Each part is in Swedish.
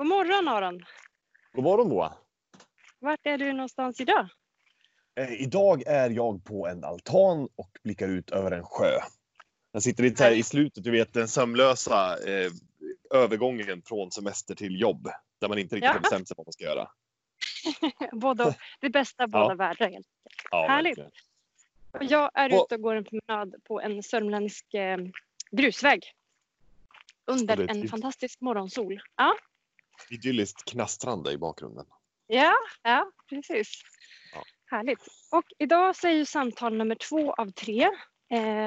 God morgon Aron! God morgon Moa! Vart är du någonstans idag? Eh, idag är jag på en altan och blickar ut över en sjö. Jag sitter lite här i slutet, du vet den sömlösa eh, övergången från semester till jobb. Där man inte riktigt Ja. har bestämt sig vad man ska göra. Både, det bästa av båda Ja. världar. helt. Ja, Härligt. Och Jag är Och- ute och går en promenad på en sörmländsk eh, grusväg. Under en fantastisk morgonsol. Ja, Idylliskt knastrande i bakgrunden. ja, ja precis. Ja. Härligt. Och idag så är ju samtal nummer två av tre. Eh,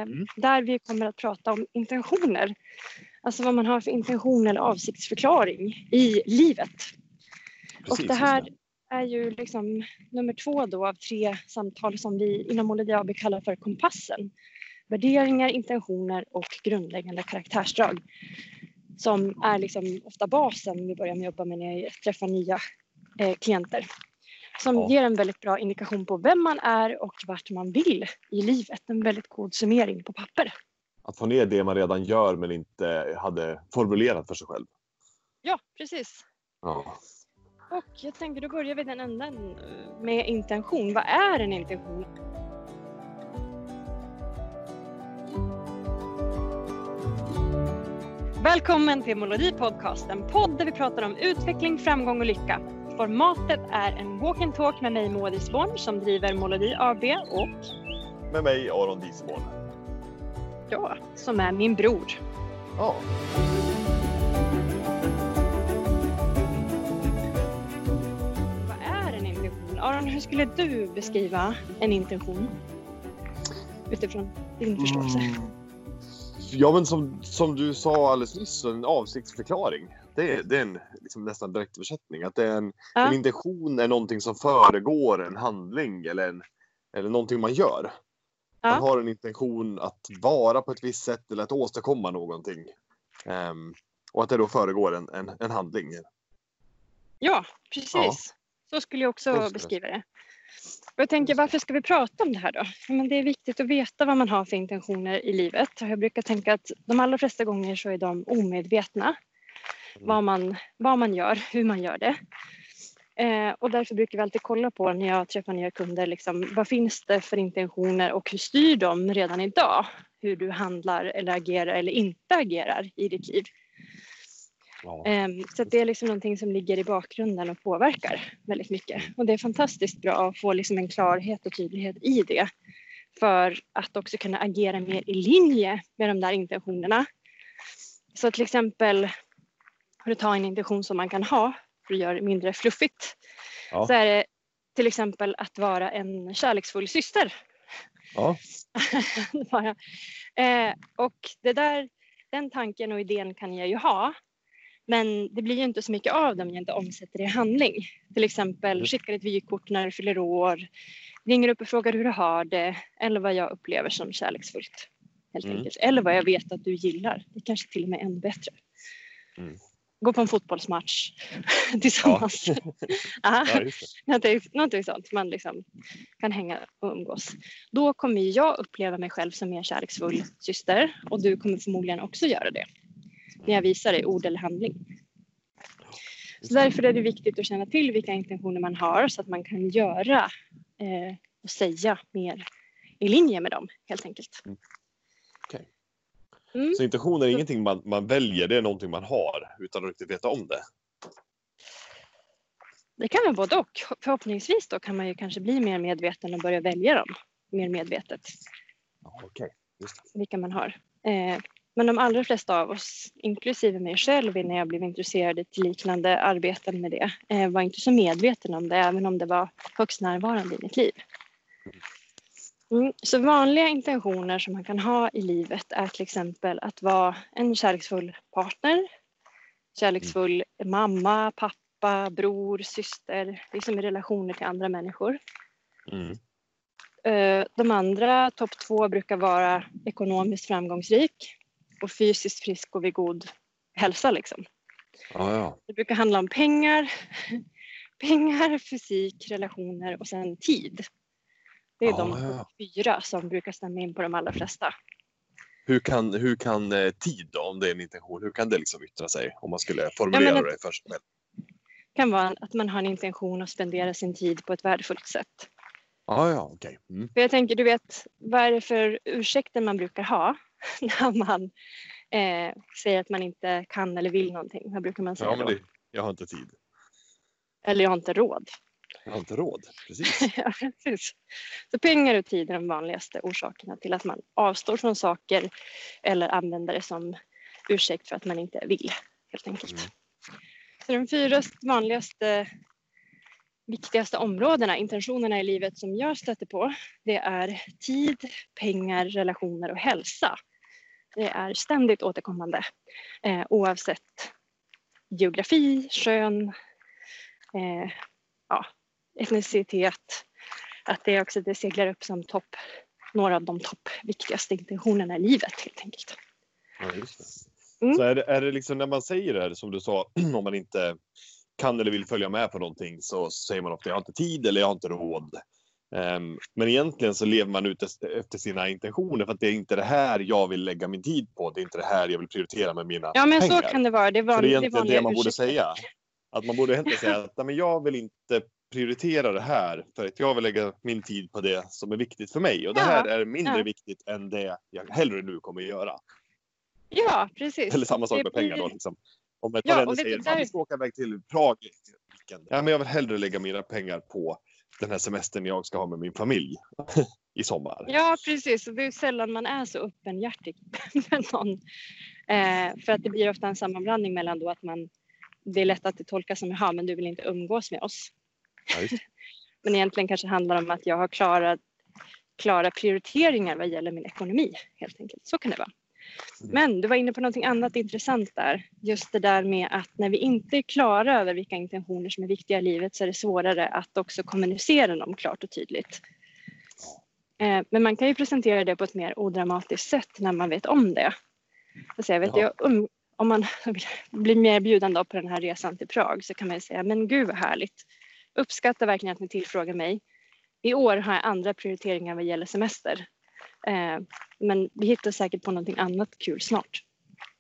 Mm. Där vi kommer att prata om intentioner. Alltså vad man har för intention eller avsiktsförklaring i livet. Precis, det just här- är ju liksom nummer två då av tre samtal som vi inom Molody AB kallar för kompassen. Värderingar, intentioner och grundläggande karaktärsdrag. Som är liksom ofta basen vi börjar med att jobba med när jag träffar nya eh, klienter. Som Ja. ger en väldigt bra indikation på vem man är och vart man vill i livet. En väldigt god summering på papper. Att få ner det man redan gör men inte hade formulerat för sig själv. Ja, precis. Ja. Och jag tänker då börjar vi den änden eh, med intention. Vad är en intention? Välkommen till Molodi Podcast, en podd där vi pratar om utveckling, framgång och lycka. Formatet är en walk and talk med mig Moa Disborn som driver Molodi AB och Med mig Aron Diesborn. jag som är min bror. Ja. Vad är en intention? Aron, hur skulle du beskriva en intention? Utifrån din förståelse. Mm. Ja, men som, som du sa alldeles nyss, en avsiktsförklaring. Det, är- det är en liksom nästan direktöversättning. Att det är en, Ja. en intention är någonting som föregår en handling eller, en, eller någonting man gör. Ja. Man har en intention att vara på ett visst sätt eller att åstadkomma någonting. Ehm, och att det då föregår en, en, en handling. Ja, precis. Ja. Så skulle jag också beskriva det. Jag tänker, varför ska vi prata om det här då? Men det är viktigt att veta vad man har för intentioner i livet. Jag brukar tänka att de allra flesta gånger så är de omedvetna. Mm. Vad, man, vad man gör, hur man gör det. Eh, och därför brukar vi alltid kolla på när jag träffar nya kunder, liksom, vad finns det för intentioner och hur styr de redan idag? Hur du handlar eller agerar eller inte agerar i ditt liv. Ja. Ehm, Så det är liksom någonting som ligger i bakgrunden och påverkar väldigt mycket. Och det är fantastiskt bra att få liksom en klarhet och tydlighet i det. För att också kunna agera mer i linje med de där intentionerna. Så till exempel, för att ta en intention som man kan ha för att göra det mindre fluffigt. Ja. Så är det till exempel att vara en kärleksfull syster. Ja. Bara. Eh, och det där, den tanken och idén kan jag ju ha. Men det blir ju inte så mycket av dem om jag inte omsätter det i handling. Till exempel Mm. skickar ett vykort när du fyller år, ringer upp och frågar hur du har det eller vad jag upplever som kärleksfullt. Helt Mm. enkelt. Eller vad jag vet att du gillar. Det kanske till och med är ännu bättre. Mm. Gå på en fotbollsmatch tillsammans. Ja, det. Någonting, någonting sånt. Man liksom kan hänga och umgås. Då kommer jag uppleva mig själv som mer kärleksfull syster och du kommer förmodligen också göra det. När jag visar dig ord eller handling. Så därför är det viktigt att känna till vilka intentioner man har så att man kan göra eh, och säga mer i linje med dem helt enkelt. Okej. Mm. Så intention är ingenting man, man väljer, det är någonting man har utan att riktigt veta om det. Det kan vara både och. Förhoppningsvis då kan man ju kanske bli mer medveten och börja välja dem mer medvetet. Okej, det. vilka man har. Eh, men de allra flesta av oss, inklusive mig själv när jag blev intresserad till liknande arbeten med det, eh, var inte så medveten om det, även om det var högst närvarande i mitt liv. Mm, så vanliga intentioner som man kan ha i livet är till exempel att vara en kärleksfull partner, kärleksfull mamma, pappa, bror, syster, liksom i relationer till andra människor. Mm. Eh, De andra, topp två, brukar vara ekonomiskt framgångsrik och fysiskt frisk och vid god hälsa. Liksom. Ja, ja. Det brukar handla om pengar, pengar, fysik, relationer och sen tid. Det är Ja, de fyra som brukar stämma in på de allra flesta. Hur kan, hur kan eh, tid då, om det är en intention, hur kan det liksom yttra sig om man skulle formulera det för sig själv? kan vara att man har en intention att spendera sin tid på ett värdefullt sätt. Ja, ja, okej. Mm. För jag tänker, du vet, vad är det för ursäkter man brukar ha när man eh, säger att man inte kan eller vill någonting? Vad brukar man säga Ja, men då? det, jag har inte tid. Eller jag har inte råd. Jag har inte råd. Precis. ja, precis. Så pengar och tid är de vanligaste orsakerna till att man avstår från saker eller använder det som ursäkt för att man inte vill, helt enkelt. Mm. Så de fyra vanligaste viktigaste områdena, intentionerna i livet som jag stöter på, det är tid, pengar, relationer och hälsa. Det är ständigt återkommande eh, oavsett geografi, kön, eh, ja, etnicitet. Att det också det seglar upp som topp, några av de topp viktigaste intentionerna i livet helt enkelt. Ja. Mm. Så är det, är det liksom när man säger det här, som du sa, om man inte kan eller vill följa med på någonting så säger man ofta jag har inte tid eller jag har inte råd. Ehm, men egentligen så lever man ut efter sina intentioner för att det är inte det här jag vill lägga min tid på. Det är inte det här jag vill prioritera med mina Ja men pengar. så kan det vara. Det är, van, det är egentligen det man borde säga. Att man borde egentligen säga att "Nej, men jag vill inte prioritera det här för att jag vill lägga min tid på det som är viktigt för mig och det Ja, här är mindre ja. viktigt än det jag hellre nu kommer att göra. Ja precis. Eller samma sak Det med pengar då. Liksom. Om ett Ja, par och vänner vet du, säger att vi ska åka iväg till Prag. i weekend." Ja, men jag vill hellre lägga mina pengar på den här semestern jag ska ha med min familj i sommar. Ja precis, och det är sällan man är så öppenhjärtig med någon. Eh, för att det blir ofta en sammanblandning mellan då att man, det är lätt att det tolkas som jaha men du vill inte umgås med oss. Just. Men egentligen kanske handlar om att jag har klara, klara prioriteringar vad gäller min ekonomi helt enkelt. Så kan det vara. Mm. Men du var inne på någonting annat intressant där. Just det där med att när vi inte är klara över vilka intentioner som är viktiga i livet så är det svårare att också kommunicera dem klart och tydligt. Eh, Men man kan ju presentera det på ett mer odramatiskt sätt när man vet om det. Alltså jag vet, jag, um, om man blir mer bjuden på den här resan till Prag så kan man ju säga men gud vad härligt. Uppskattar verkligen att ni tillfrågar mig. I år har jag andra prioriteringar vad gäller semester. Eh, Men vi hittar säkert på någonting annat kul snart.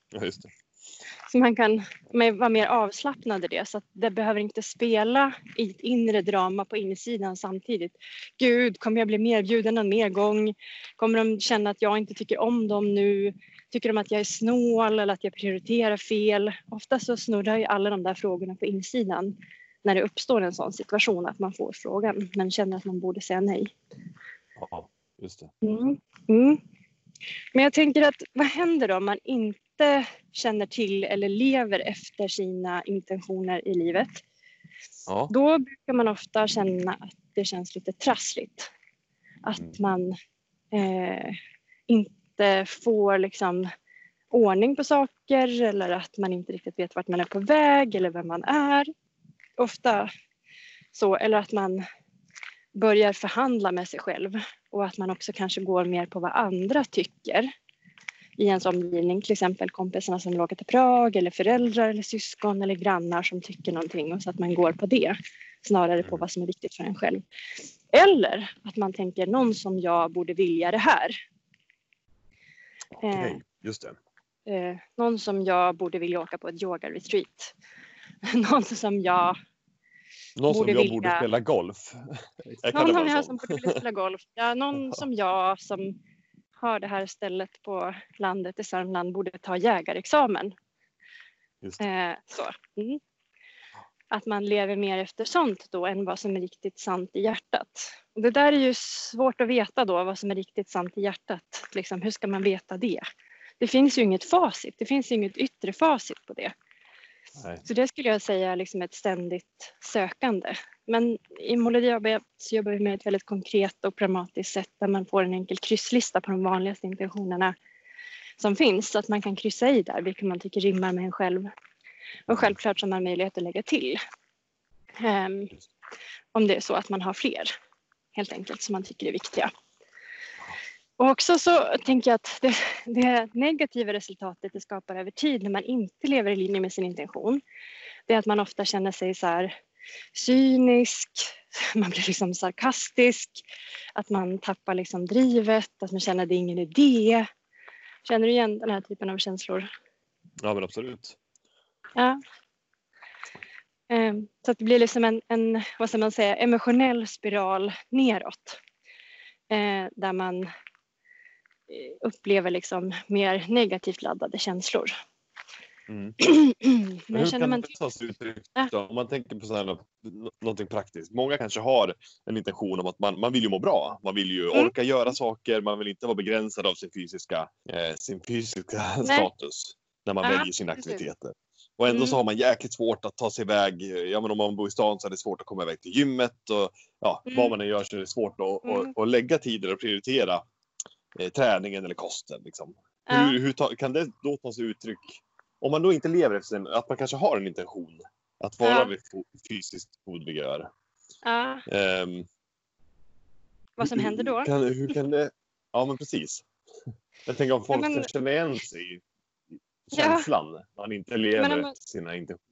Ja, just det. Så man kan vara mer avslappnad i det så att det behöver inte spela i ett inre drama på insidan samtidigt. Gud, kommer jag bli medbjuden en mer gång? Kommer de känna att jag inte tycker om dem nu? Tycker de att jag är snål eller att jag prioriterar fel? Ofta så snurrar ju alla de där frågorna på insidan när det uppstår en sån situation att man får frågan men känner att man borde säga nej. Ja, just det. Mm. Mm. Men jag tänker att vad händer då om man inte känner till eller lever efter sina intentioner i livet? Ja. Då brukar man ofta känna att det känns lite trassligt. Att Mm. man eh, inte får liksom ordning på saker eller att man inte riktigt vet vart man är på väg eller vem man är. Ofta så, eller att man börjar förhandla med sig själv och att man också kanske går mer på vad andra tycker i ens omgivning, till exempel kompisarna som vill åka till Prag eller föräldrar eller syskon eller grannar som tycker någonting och så att man går på det snarare på vad som är viktigt för en själv. Eller att man tänker någon som jag borde vilja det här. Okej, just det. Eh, någon som jag borde vilja åka på ett yoga-retreat. någon som jag Någon som jag vilja- borde spela golf. Jag Någon er sån. som borde vilja spela golf. Ja, någon som jag som har det här stället på landet i Sörmland borde ta jägarexamen. Eh, så. Mm. Att man lever mer efter sånt då än vad som är riktigt sant i hjärtat. Och det där är ju svårt att veta då vad som är riktigt sant i hjärtat. Liksom, hur ska man veta det? Det finns ju inget facit. Det finns inget yttre facit på det. Nej. Så det skulle jag säga är liksom ett ständigt sökande. Men i Molodi AB så jobbar vi med ett väldigt konkret och pragmatiskt sätt där man får en enkel krysslista på de vanligaste intentionerna som finns så att man kan kryssa i där vilka man tycker rimmar med en själv. Och självklart så har man möjlighet att lägga till. um, om det är så att man har fler helt enkelt som man tycker är viktiga. Och också så tänker jag att det, det negativa resultatet det skapar över tid när man inte lever i linje med sin intention, det är att man ofta känner sig så här cynisk, man blir liksom sarkastisk, att man tappar liksom drivet, att man känner att det är ingen idé. Känner du igen den här typen av känslor? Ja, men absolut. Ja. Eh, så att det blir liksom en, en vad ska man säga, emotionell spiral neråt. Eh, där man upplever liksom mer negativt laddade känslor. Mm. Men hur kan man det ta sig uttryck då? Om man tänker på så här, nå- någonting praktiskt. Många kanske har en intention om att man, man vill ju må bra. Man vill ju Mm. orka göra saker. Man vill inte vara begränsad av sin fysiska, eh, sin fysiska Nej. status när man Ja, väljer sina aktiviteter. Och ändå så Mm. har man jäkligt svårt att ta sig iväg. Ja, men om man bor i stan så är det svårt att komma iväg till gymmet. Och, ja, Mm. Vad man än gör så är det svårt att, Mm. att, att lägga tider och prioritera eh, träningen eller kosten. Liksom. Ja. Hur, hur ta, kan det då ta sig uttryck? Om man då inte lever efter en, att man kanske har en intention att vara Ja. fysiskt god vigör. Ja, Ehm, vad som händer då? Kan, hur kan det? Ja, men precis. Jag tänker om folk men- kan känna igen sig i Ja. känslan när man inte lever Men efter sina intentioner.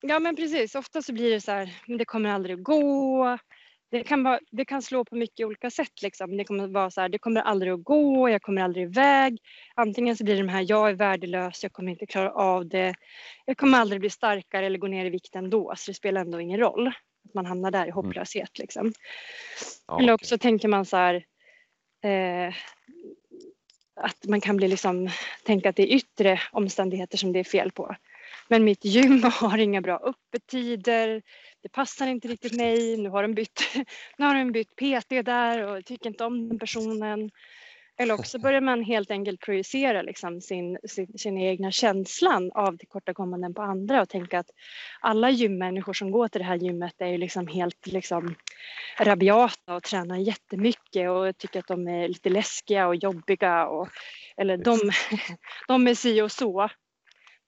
Ja men precis, ofta så blir det så här, men det kommer aldrig att gå. Det kan, vara, det kan slå på mycket olika sätt. Liksom. Det kommer vara så här, det kommer aldrig att gå, jag kommer aldrig iväg. Antingen så blir det de här, jag är värdelös, jag kommer inte klara av det. Jag kommer aldrig bli starkare eller gå ner i vikt ändå, så det spelar ändå ingen roll. Att man hamnar där i hopplöshet. Liksom. Ja, Eller också tänker man så här, eh, att man kan bli liksom, tänka att det är yttre omständigheter som det är fel på. Men mitt gym har inga bra öppettider, det passar inte riktigt mig, nu har de bytt, nu har de bytt PT där och tycker inte om den personen. Eller också börjar man helt enkelt projicera liksom sin, sin, sin egna känslan av tillkortakommanden på andra och tänka att alla gymmänniskor som går till det här gymmet är ju liksom helt liksom rabiata och tränar jättemycket och tycker att de är lite läskiga och jobbiga. Och, eller de, de är si och så.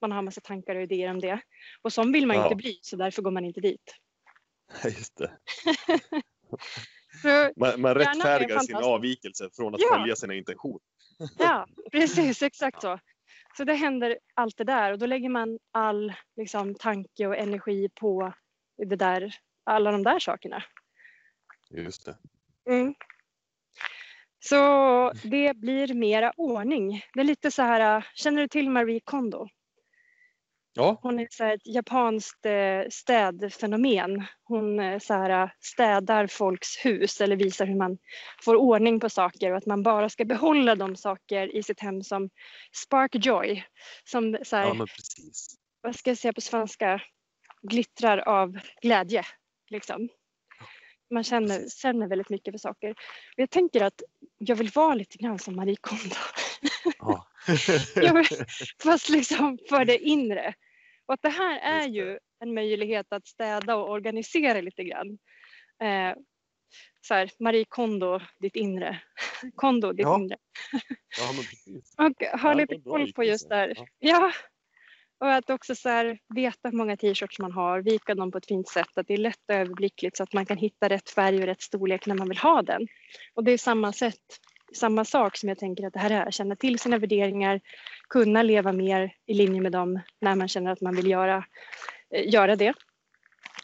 Man har massa tankar och idéer om det. Och som vill man Ja. inte bli så därför går man inte dit. Just det. Man, man rättfärdigar sin avvikelse från att Ja. följa sina intentioner. ja, precis exakt så. Så det händer allt det där och då lägger man all liksom, tanke och energi på det där, alla de där sakerna. Just det. Mm. Så det blir mera ordning. Det är lite så här, känner du till Marie Kondo? Ja, Hon är så ett japanskt eh, städfenomen. Hon eh, så här, städar folks hus eller visar hur man får ordning på saker och att man bara ska behålla de saker i sitt hem som spark joy. Som så här, ja men precis. vad ska jag säga på svenska, glittrar av glädje. Liksom. Man känner, känner väldigt mycket för saker. Och jag tänker att jag vill vara lite grann som Marie Kondo. Ja. Vill, fast liksom för det inre. Och att det här är det. ju en möjlighet att städa och organisera lite grann. Eh, så här, Marie Kondo, ditt inre. Kondo, ditt Ja. inre. ja, men precis. Och ha Ja, lite koll på just liknelse. där. Ja. Ja. Och att också så här, veta hur många t-shirts man har, vika dem på ett fint sätt, att det är lätt och överblickligt så att man kan hitta rätt färg och rätt storlek när man vill ha den. Och det är samma sätt, samma sak som jag tänker att det här är, känna till sina värderingar, kunna leva mer i linje med dem när man känner att man vill göra, eh, göra det.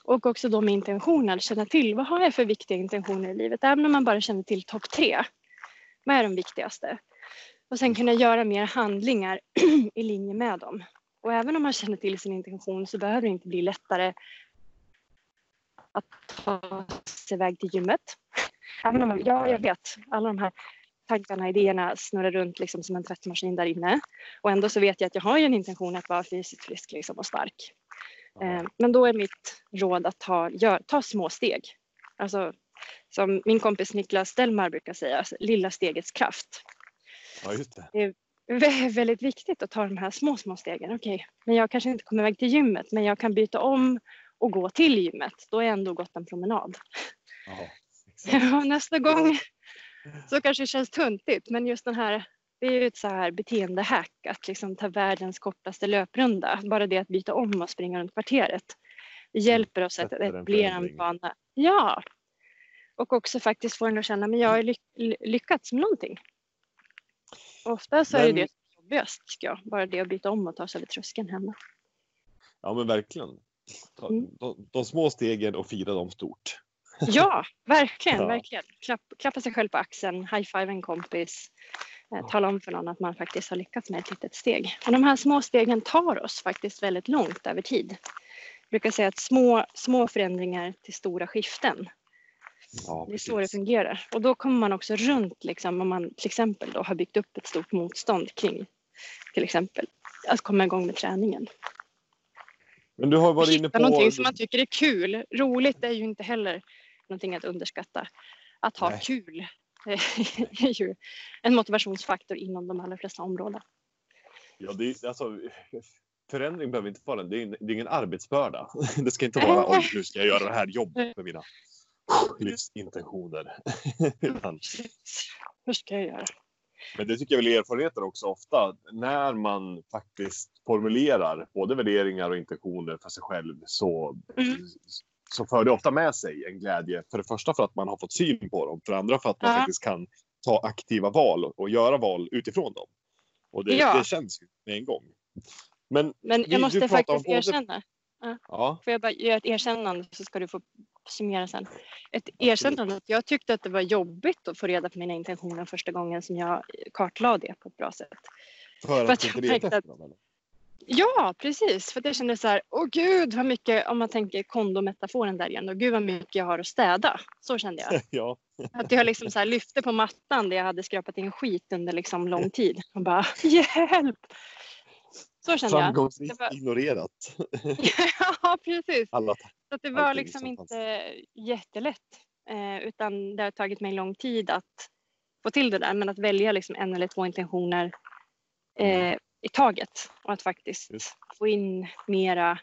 Och också då med intentioner, känna till vad har jag för viktiga intentioner i livet, även om man bara känner till topp tre. Vad är de viktigaste? Och sen kunna göra mer handlingar i linje med dem. Och även om man känner till sin intention så behöver det inte bli lättare att ta sig iväg till gymmet. Även om man, ja, jag vet, alla de här tankarna, idéerna snurrar runt liksom som en tvättmaskin där inne. Och ändå så vet jag att jag har ju en intention att vara fysiskt frisk liksom och stark. Eh, Men då är mitt råd att ta, gör, ta små steg. Alltså, som min kompis Niklas Delmar brukar säga, alltså, lilla stegets kraft. Ja, just det. Det är väldigt viktigt att ta de här små, små stegen. Okej, men jag kanske inte kommer iväg till gymmet, men jag kan byta om och gå till gymmet. Då har jag ändå gått en promenad. Ja, nästa gång så kanske det känns tuntigt, men just den här, det är ju ett så här beteendehack att liksom ta världens kortaste löprunda. Bara det att byta om och springa runt kvarteret. Det hjälper oss att etablera en vana. Ja, och också faktiskt få en att känna, men jag har ly- lyckats med någonting. Ofta så är det Men- det är jobbigast, tycker jag. Bara det att byta om och ta sig över tröskeln hemma. ja, men verkligen. Ta, Mm. de, de små stegen och fira dem stort. Ja, verkligen, Ja. verkligen. Klapp, klappa sig själv på axeln, high-five en kompis. Eh, tala om för någon att man faktiskt har lyckats med ett litet steg. Och de här små stegen tar oss faktiskt väldigt långt över tid. brukar säga att små, små förändringar till stora skiften. Ja, Det är så det fungerar. Och då kommer man också runt liksom, om man till exempel då har byggt upp ett stort motstånd kring till exempel att komma igång med träningen. Men du har varit inne på... någonting som man tycker är kul. Roligt är ju inte heller någonting att underskatta. Att ha Nej. kul är ju en motivationsfaktor inom de allra flesta områden. Ja, det är, alltså, förändring behöver inte vara det är, en- det är ingen arbetsbörda. Det ska inte vara oj, nu ska jag göra det här jobbet med mina livsintentioner. Utan, Hur ska jag göra? men det tycker jag väl erfarenheter också ofta när man faktiskt formulerar både värderingar och intentioner för sig själv så, Mm. Så för det ofta med sig en glädje. För det första för att man har fått syn på dem, för det andra för att man Ja. faktiskt kan ta aktiva val och, och göra val utifrån dem. Och det, Ja. det känns ju med en gång. Men Men jag måste faktiskt både- erkänna. ja, Får jag bara göra ett erkännande så ska du få summera sen. Ett erkännande att jag tyckte att det var jobbigt att få reda på mina intentioner första gången som jag kartlade det på ett bra sätt. för För att att du jag märkte efter dem? Ja, precis. För jag kände så här, åh gud vad mycket, om man tänker kondometaforen där igen, och gud vad mycket jag har att städa. Så kände jag. Ja, Att jag liksom så här lyfte på mattan där jag hade skrapat in skit under liksom lång tid. Och bara, hjälp! Så kände jag. framgångsrikt ignorerat ja, precis. alla. Så att det var liksom som inte jättelätt. Eh, utan det har tagit mig lång tid att få till det där. Men att välja liksom en eller två intentioner eh, i taget. Och att faktiskt Just. få in mera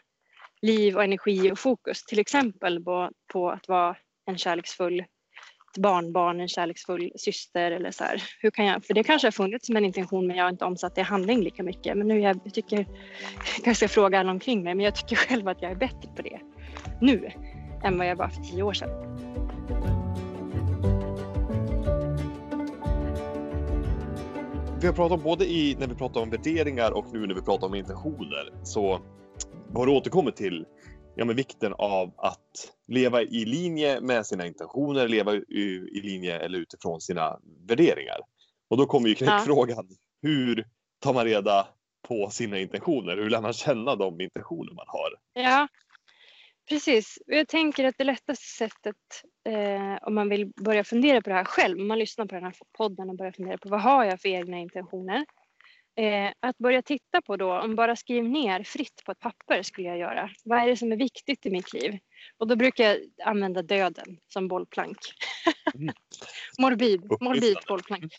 liv och energi och fokus. Till exempel på, på att vara en kärleksfull barnbarn, en kärleksfull syster eller så här. Hur kan jag, för det kanske har funnits som en intention men jag har inte omsatt det i handling lika mycket. Men nu jag, tycker, jag ska fråga alla omkring mig, men jag tycker själv att jag är bättre på det nu än vad jag var för tio år sedan. Vi har pratat om både i, när vi pratar om värderingar och nu när vi pratar om intentioner så har du återkommit till ja, men vikten av att leva i linje med sina intentioner, leva i, i linje eller utifrån sina värderingar. Och då kommer ju knäckfrågan. Hur tar man reda på sina intentioner? Hur lär man känna de intentioner man har? Ja, precis. Jag tänker att det lättaste sättet eh, om man vill börja fundera på det här själv, om man lyssnar på den här podden och börjar fundera på vad har jag för egna intentioner? Eh, att börja titta på då, om bara skriv ner fritt på ett papper skulle jag göra. Vad är det som är viktigt i mitt liv? Och då brukar jag använda döden som bollplank. Mm. morbid, morbid bollplank.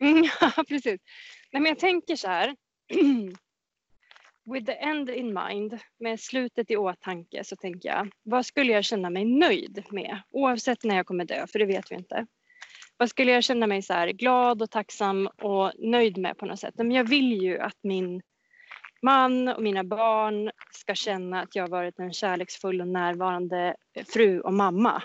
Mm, ja, precis. Nej, men jag tänker så här. With the end in mind, med slutet i åtanke så tänker jag, vad skulle jag känna mig nöjd med? Oavsett när jag kommer dö, för det vet vi inte. Vad skulle jag känna mig så här glad och tacksam och nöjd med på något sätt? Men jag vill ju att min man och mina barn ska känna att jag har varit en kärleksfull och närvarande fru och mamma.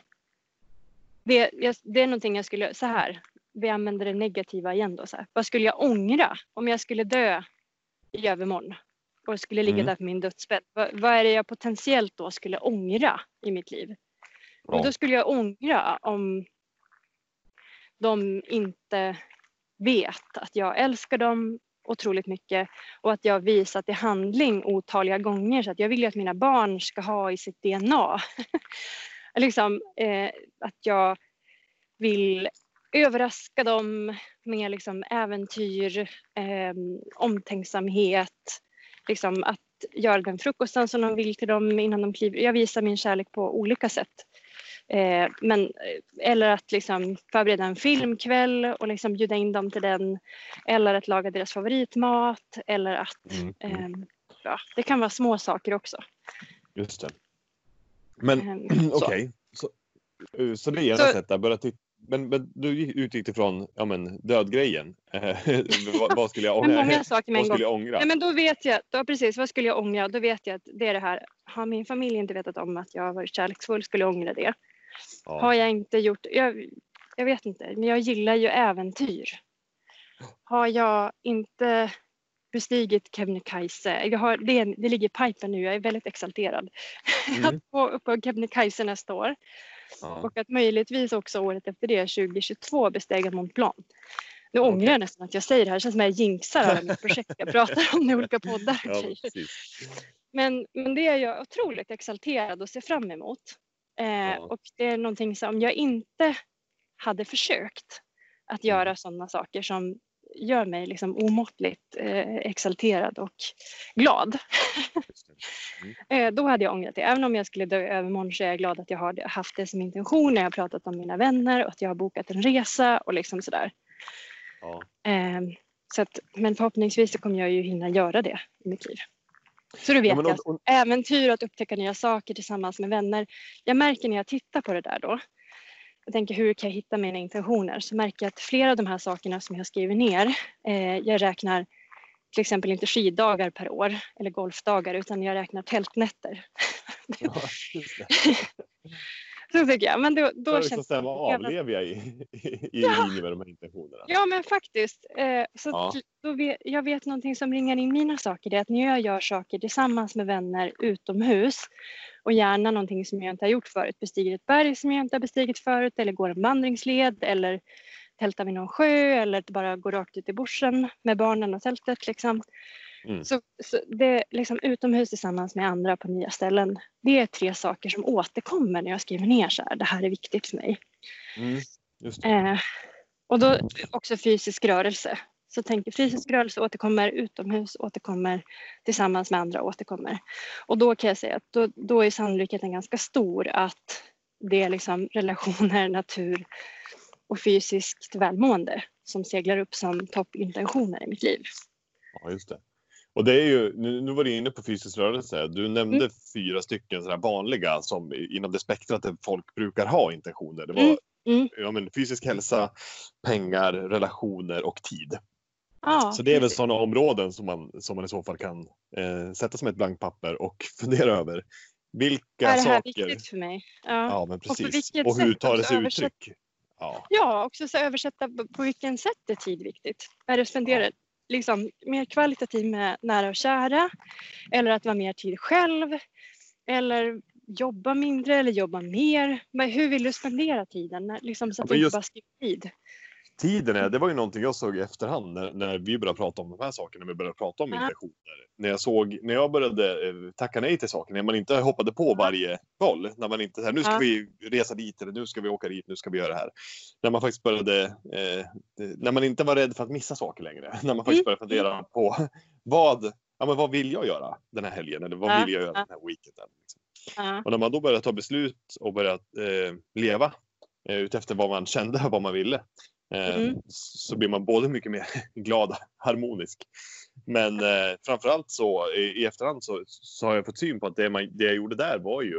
Det, jag, det är någonting jag skulle, så här, vi använder det negativa igen då. Så här. Vad skulle jag ångra om jag skulle dö i övermorgon och skulle ligga Mm. där på min dödsbädd? Vad, vad är det jag potentiellt då skulle ångra i mitt liv? Och Ja. då skulle jag ångra om de inte vet att jag älskar dem otroligt mycket och att jag visat i handling otaliga gånger så att jag vill ju att mina barn ska ha i sitt DNA. liksom, eh, att jag vill överraska dem med liksom, äventyr, eh, omtänksamhet, liksom, att göra den frukosten som de vill till dem innan de kliver. Jag visar min kärlek på olika sätt. Eh, men, eh, eller att liksom förbereda en filmkväll och liksom bjuda in dem till den. Eller att laga deras favoritmat. Eller att, Mm, ehm, ja, det kan vara små saker också. just det. Men Ehm, så. okej, så, eh, så det är ena Så- sättet. Börja titta. Men, men du gick- utgick ifrån ja, men, dödgrejen. Eh, vad, vad skulle jag ångra? många saker med en gång. jag ångra? Ja, men då vet jag, då precis, vad skulle jag ångra? Då vet jag att det är det här. Har min familj inte vetat om att jag har varit kärleksfull skulle jag ångra det. Ja. Har jag inte gjort, jag, jag vet inte, men jag gillar ju äventyr. Har jag inte bestigit Kebnekaise, jag har, det, det ligger i pipen nu, jag är väldigt exalterad. Mm. att gå upp på Kebnekaise nästa år Ja. och att möjligtvis också året efter det, 2022, bestega Mont Blanc. Nu ångrar jag nästan att jag säger det här, det känns som att jag jinxar alla mina projekt jag pratar om i olika poddar. Ja. Men, men det är jag otroligt exalterad och ser fram emot. Eh, Ja. Och det är någonting som jag inte hade försökt att Mm. göra sådana saker som gör mig liksom omåttligt eh, exalterad och glad. Det. Eh, då hade jag ångrat det. Även om jag skulle dö övermorgon så är jag glad att jag har haft det som intention när jag har pratat om mina vänner och att jag har bokat en resa och liksom sådär. Ja. Eh, så att, men förhoppningsvis så kommer jag ju hinna göra det i mitt liv. Så då vet Ja, jag och- och- äventyr och att upptäcka nya saker tillsammans med vänner. Jag märker när jag tittar på det där då. Jag tänker hur kan jag hitta mina intentioner? Så märker jag att flera av de här sakerna som jag skriver ner. Eh, jag räknar till exempel inte skiddagar per år eller golfdagar utan jag räknar tältnätter. Ja. Så tycker jag. Men då, Då liksom känns stämma av, jävla- lever jag i, i, Ja. linje med de här intentionerna? Ja men faktiskt. Eh, så Ja. då vet, jag vet någonting som ringar in mina saker. Det är att när jag gör saker tillsammans med vänner utomhus och gärna någonting som jag inte har gjort förut. Bestiger ett berg som jag inte har bestigit förut eller går en vandringsled eller tältar vid någon sjö eller bara går rakt ut i bushen med barnen och tältet. Liksom. Mm. Så, så det liksom utomhus tillsammans med andra på nya ställen. Det är tre saker som återkommer när jag skriver ner så här. Det här är viktigt för mig. Mm. Eh, och då också fysisk rörelse. Så tänker fysisk rörelse återkommer, utomhus återkommer, tillsammans med andra återkommer. Och då kan jag säga att då, då är sannolikheten ganska stor att det är liksom relationer, natur och fysiskt välmående som seglar upp som toppintentioner i mitt liv. Ja, just det. Och det är ju, nu, nu var du inne på fysisk rörelse. Du nämnde Mm. fyra stycken sådana vanliga som inom det spektrat där folk brukar ha intentioner. Det var Mm, mm. Ja, men fysisk hälsa, pengar, relationer och tid. Ja, Så det är väl sådana områden som man, som man i så fall kan eh, sätta som ett blankt papper och fundera över. Vilka är det här saker... viktigt för mig? Ja. Ja, men precis. vilket Och hur tar det sig översätt- uttryck? Ja, Ja, också så översätta på- vilken sätt är tid viktigt. Är det spendera liksom, mer kvalitativ med nära och kära? Eller att vara mer tid själv? Eller jobba mindre eller jobba mer? Men hur vill du spendera tiden? Liksom, så Ja, att du inte just- bara skriver tid. Tiden är, det var ju någonting jag såg i efterhand när, när vi började prata om de här sakerna, när vi började prata om Ja. intentioner. När jag såg, när jag började eh, tacka nej till saker, när man inte hoppade på varje boll, när man inte, så här, nu ska vi resa dit eller nu ska vi åka dit, nu ska vi göra det här. När man faktiskt började, eh, när man inte var rädd för att missa saker längre, när man faktiskt Mm. började fundera på vad, ja, men vad vill jag göra den här helgen eller vad vill jag göra den här weekenden? Liksom. Och när man då började ta beslut och började eh, leva eh, utefter vad man kände och vad man ville eh, Mm. så blir man både mycket mer glad och harmonisk. Men eh, framförallt så i, efterhand så, så har jag fått syn på att det, man, det jag gjorde där var ju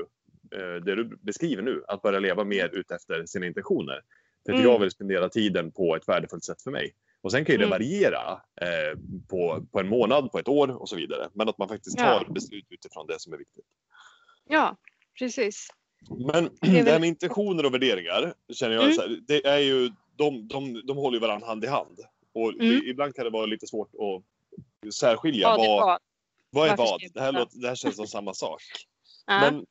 eh, det du beskriver nu, att börja leva mer utefter sina intentioner. För att Mm. jag vill spendera tiden på ett värdefullt sätt för mig. Och sen kan ju det Mm. variera eh, på, på en månad, på ett år och så vidare. Men att man faktiskt tar Ja. beslut utifrån det som är viktigt. ja, precis. Men är det här väl- med intentioner och värderingar känner jag Mm. så här, det är ju, de, de, de håller ju varandra hand i hand. Och Mm. i- ibland kan det vara lite svårt att särskilja Vad det vad, var. vad är vad. Det här, låter, det här känns som samma sak. Men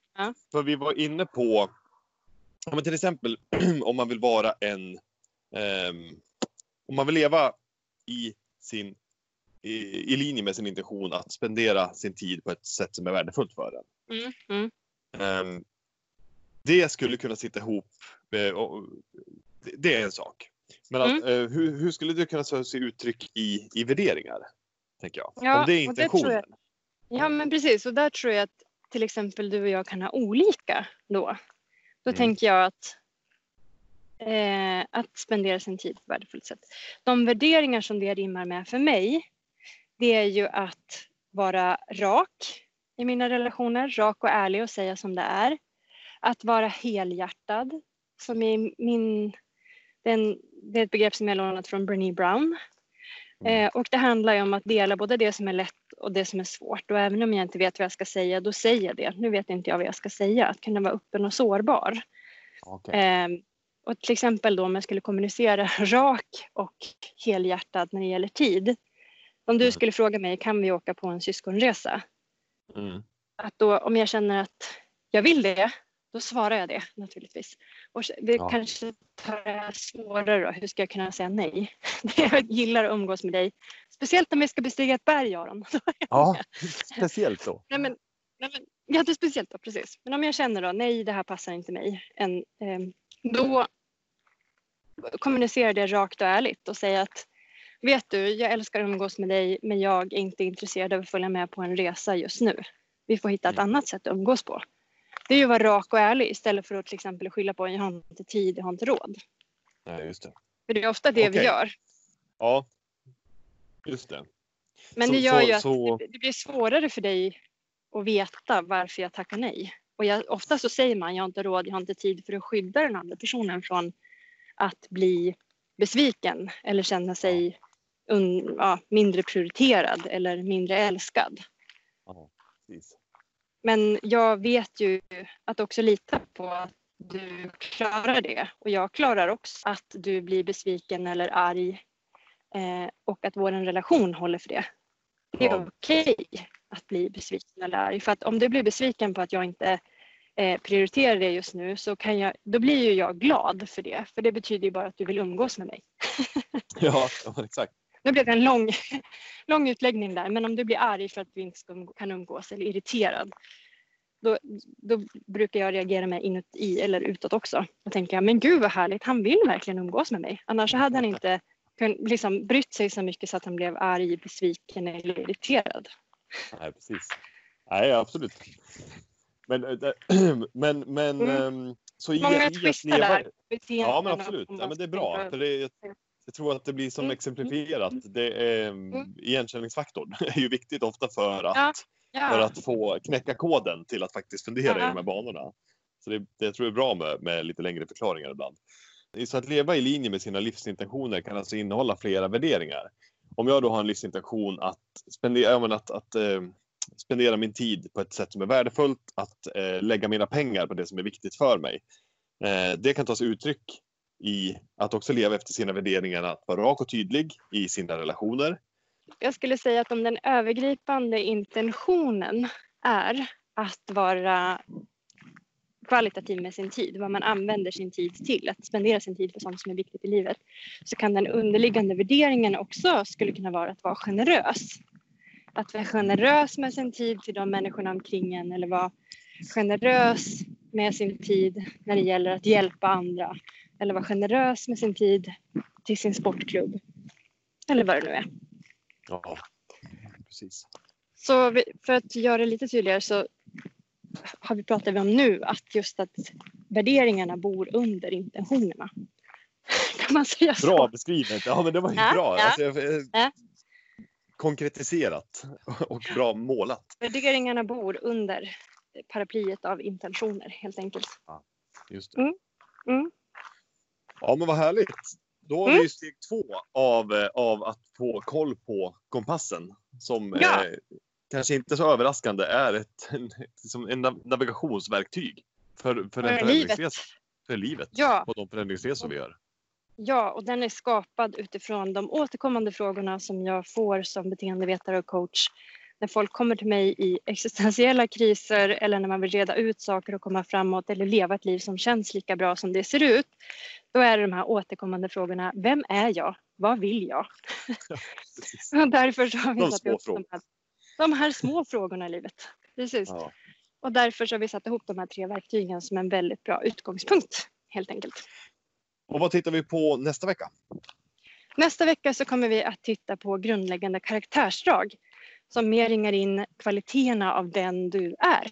för vi var inne på, ja, men till exempel om man vill vara en, ehm, om man vill leva i sin i, i linje med sin intention att spendera sin tid på ett sätt som är värdefullt för en. Mm, mm. Ehm, det skulle kunna sitta ihop. eh, och, det, är en sak. Men att, Mm. eh, hur, hur skulle det kunna se uttryck i, i värderingar? Tänker jag. Ja, Om det är intentionen. Ja men precis och där tror jag att till exempel du och jag kan ha olika då. Då Mm. tänker jag att, eh, att spendera sin tid på ett värdefullt sätt. De värderingar som det rimmar med för mig det är ju att vara rak i mina relationer, rak och ärlig och säga som det är. Att vara helhjärtad som är min, den, det är ett begrepp som jag lånat från Brené Brown. Mm. Eh, och det handlar ju om att dela både det som är lätt och det som är svårt. Och även om jag inte vet vad jag ska säga, då säger jag det. Nu vet inte jag vad jag ska säga. Att kunna vara öppen och sårbar. Okej. Eh, och till exempel då om jag skulle kommunicera rak och helhjärtad när det gäller tid. Om du Mm. skulle fråga mig, kan vi åka på en syskonresa? Mm. Att då, om jag känner att jag vill det, då svarar jag det naturligtvis. Och det Ja. kanske tar det svårare då. Hur ska jag kunna säga nej? Jag gillar att umgås med dig. Speciellt om vi ska bestiga ett berg, Aron. Ja, speciellt så. Nej, men, Nej, men, ja, inte speciellt då, precis. Men om jag känner då, nej det här passar inte mig. En, eh, då kommunicerar det rakt och ärligt och säger att vet du, jag älskar att umgås med dig men jag är inte intresserad av att följa med på en resa just nu. Vi får hitta ett Mm. annat sätt att umgås på. Det är ju att vara rak och ärlig istället för att till exempel skylla på jag har inte tid, jag har inte råd. Nej, just det. För det är ofta det vi Okej. gör. Ja, just det. Men Så- det gör så- ju att så- det blir svårare för dig att veta varför jag tackar nej. Och jag, ofta så säger man jag har inte råd, jag har inte tid för att skydda den andra personen från att bli besviken eller känna sig un, ja, mindre prioriterad eller mindre älskad. Ja, precis. Men jag vet ju att också lita på att du klarar det. Och jag klarar också att du blir besviken eller arg eh, och att vår relation håller för det. Det är Ja. okej att bli besviken eller arg. För att om du blir besviken på att jag inte eh, prioriterar det just nu så kan jag, då blir ju jag glad för det. För det betyder ju bara att du vill umgås med mig. Ja, ja, exakt. Nu blev det en lång, lång utläggning där, men om du blir arg för att vi inte kan umgås eller irriterad, då, då brukar jag reagera med inuti eller utåt också. Och tänka, men gud vad härligt, han vill verkligen umgås med mig. Annars hade han inte liksom, brytt sig så mycket så att han blev arg, besviken eller irriterad. Nej, precis. Nej, absolut. Men, eh, men, men Mm. ehm, så Många leva... där. Ja, men absolut. Ja, men det är bra. För det, jag, tror att det blir som Mm. exemplifierat. Det är, Mm. igenkänningsfaktorn är ju viktigt ofta för att, Ja. för Ja, att få knäcka koden till att faktiskt fundera i Ja. de här banorna. Så det, det tror jag är bra med, med lite längre förklaringar ibland. Så att leva i linje med sina livsintentioner kan alltså innehålla flera värderingar. Om jag då har en livsintention att spendera, att, att eh, spendera min tid på ett sätt som är värdefullt, att eh, lägga mina pengar på det som är viktigt för mig. Eh, det kan ta sig uttryck i att också leva efter sina värderingar, att vara rak och tydlig i sina relationer. jag skulle säga att om den övergripande intentionen är att vara kvalitativ med sin tid, vad man använder sin tid till, att spendera sin tid på sånt som är viktigt i livet, så kan den underliggande värderingen också skulle kunna vara att vara generös. Att vara generös med sin tid till de människorna omkring en eller vara generös med sin tid när det gäller att hjälpa andra eller vara generös med sin tid till sin sportklubb eller vad det nu är. Ja, precis. Så vi, för att göra det lite tydligare så har vi pratat om nu att just att värderingarna bor under intentionerna. Kan man säga så? Bra beskrivet. Ja, men det var ju Ja, bra. ja. Alltså, jag- eh, Ja. Konkretiserat och bra målat. Värderingarna bor under paraplyet av intentioner helt enkelt. Just det. Mm. Mm. Ja, men vad härligt. Då har Mm. vi steg två av, eh, av att få koll på kompassen som Ja. eh, kanske inte så överraskande är ett en, som en nav- navigationsverktyg för, för, För livet. För livet. Ja. Och de förändringsresor vi gör. Ja, och den är skapad utifrån de återkommande frågorna som jag får som beteendevetare och coach. När folk kommer till mig i existentiella kriser eller när man vill reda ut saker och komma framåt eller leva ett liv som känns lika bra som det ser ut. Då är det de här återkommande frågorna. Vem är jag? Vad vill jag? Och därför så har vi De satt ihop de här, de här små frågorna i livet. Precis. Ja. Och därför så har vi satt ihop de här tre verktygen som en väldigt bra utgångspunkt helt enkelt. Och vad tittar vi på nästa vecka? Nästa vecka så kommer vi att titta på grundläggande karaktärsdrag som mer ringar in kvaliteterna av den du är.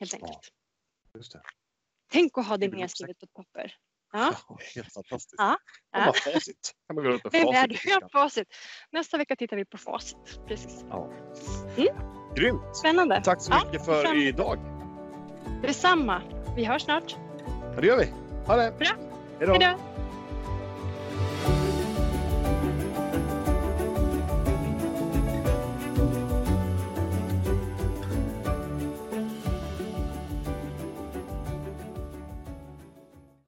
Helt enkelt. Det. Tänk att ha det nedskrivet på ett papper. Ja, Ja, helt fantastiskt. Ja. Kan vara facit. Kan man gå runt med vem facit. Ja, facit. Nästa vecka tittar vi på facit. Precis. Grymt! Spännande. Tack så Ja, mycket för fram- idag. Detsamma. Vi hörs snart. Ja, det gör vi. Ha det! Bra. Hej då.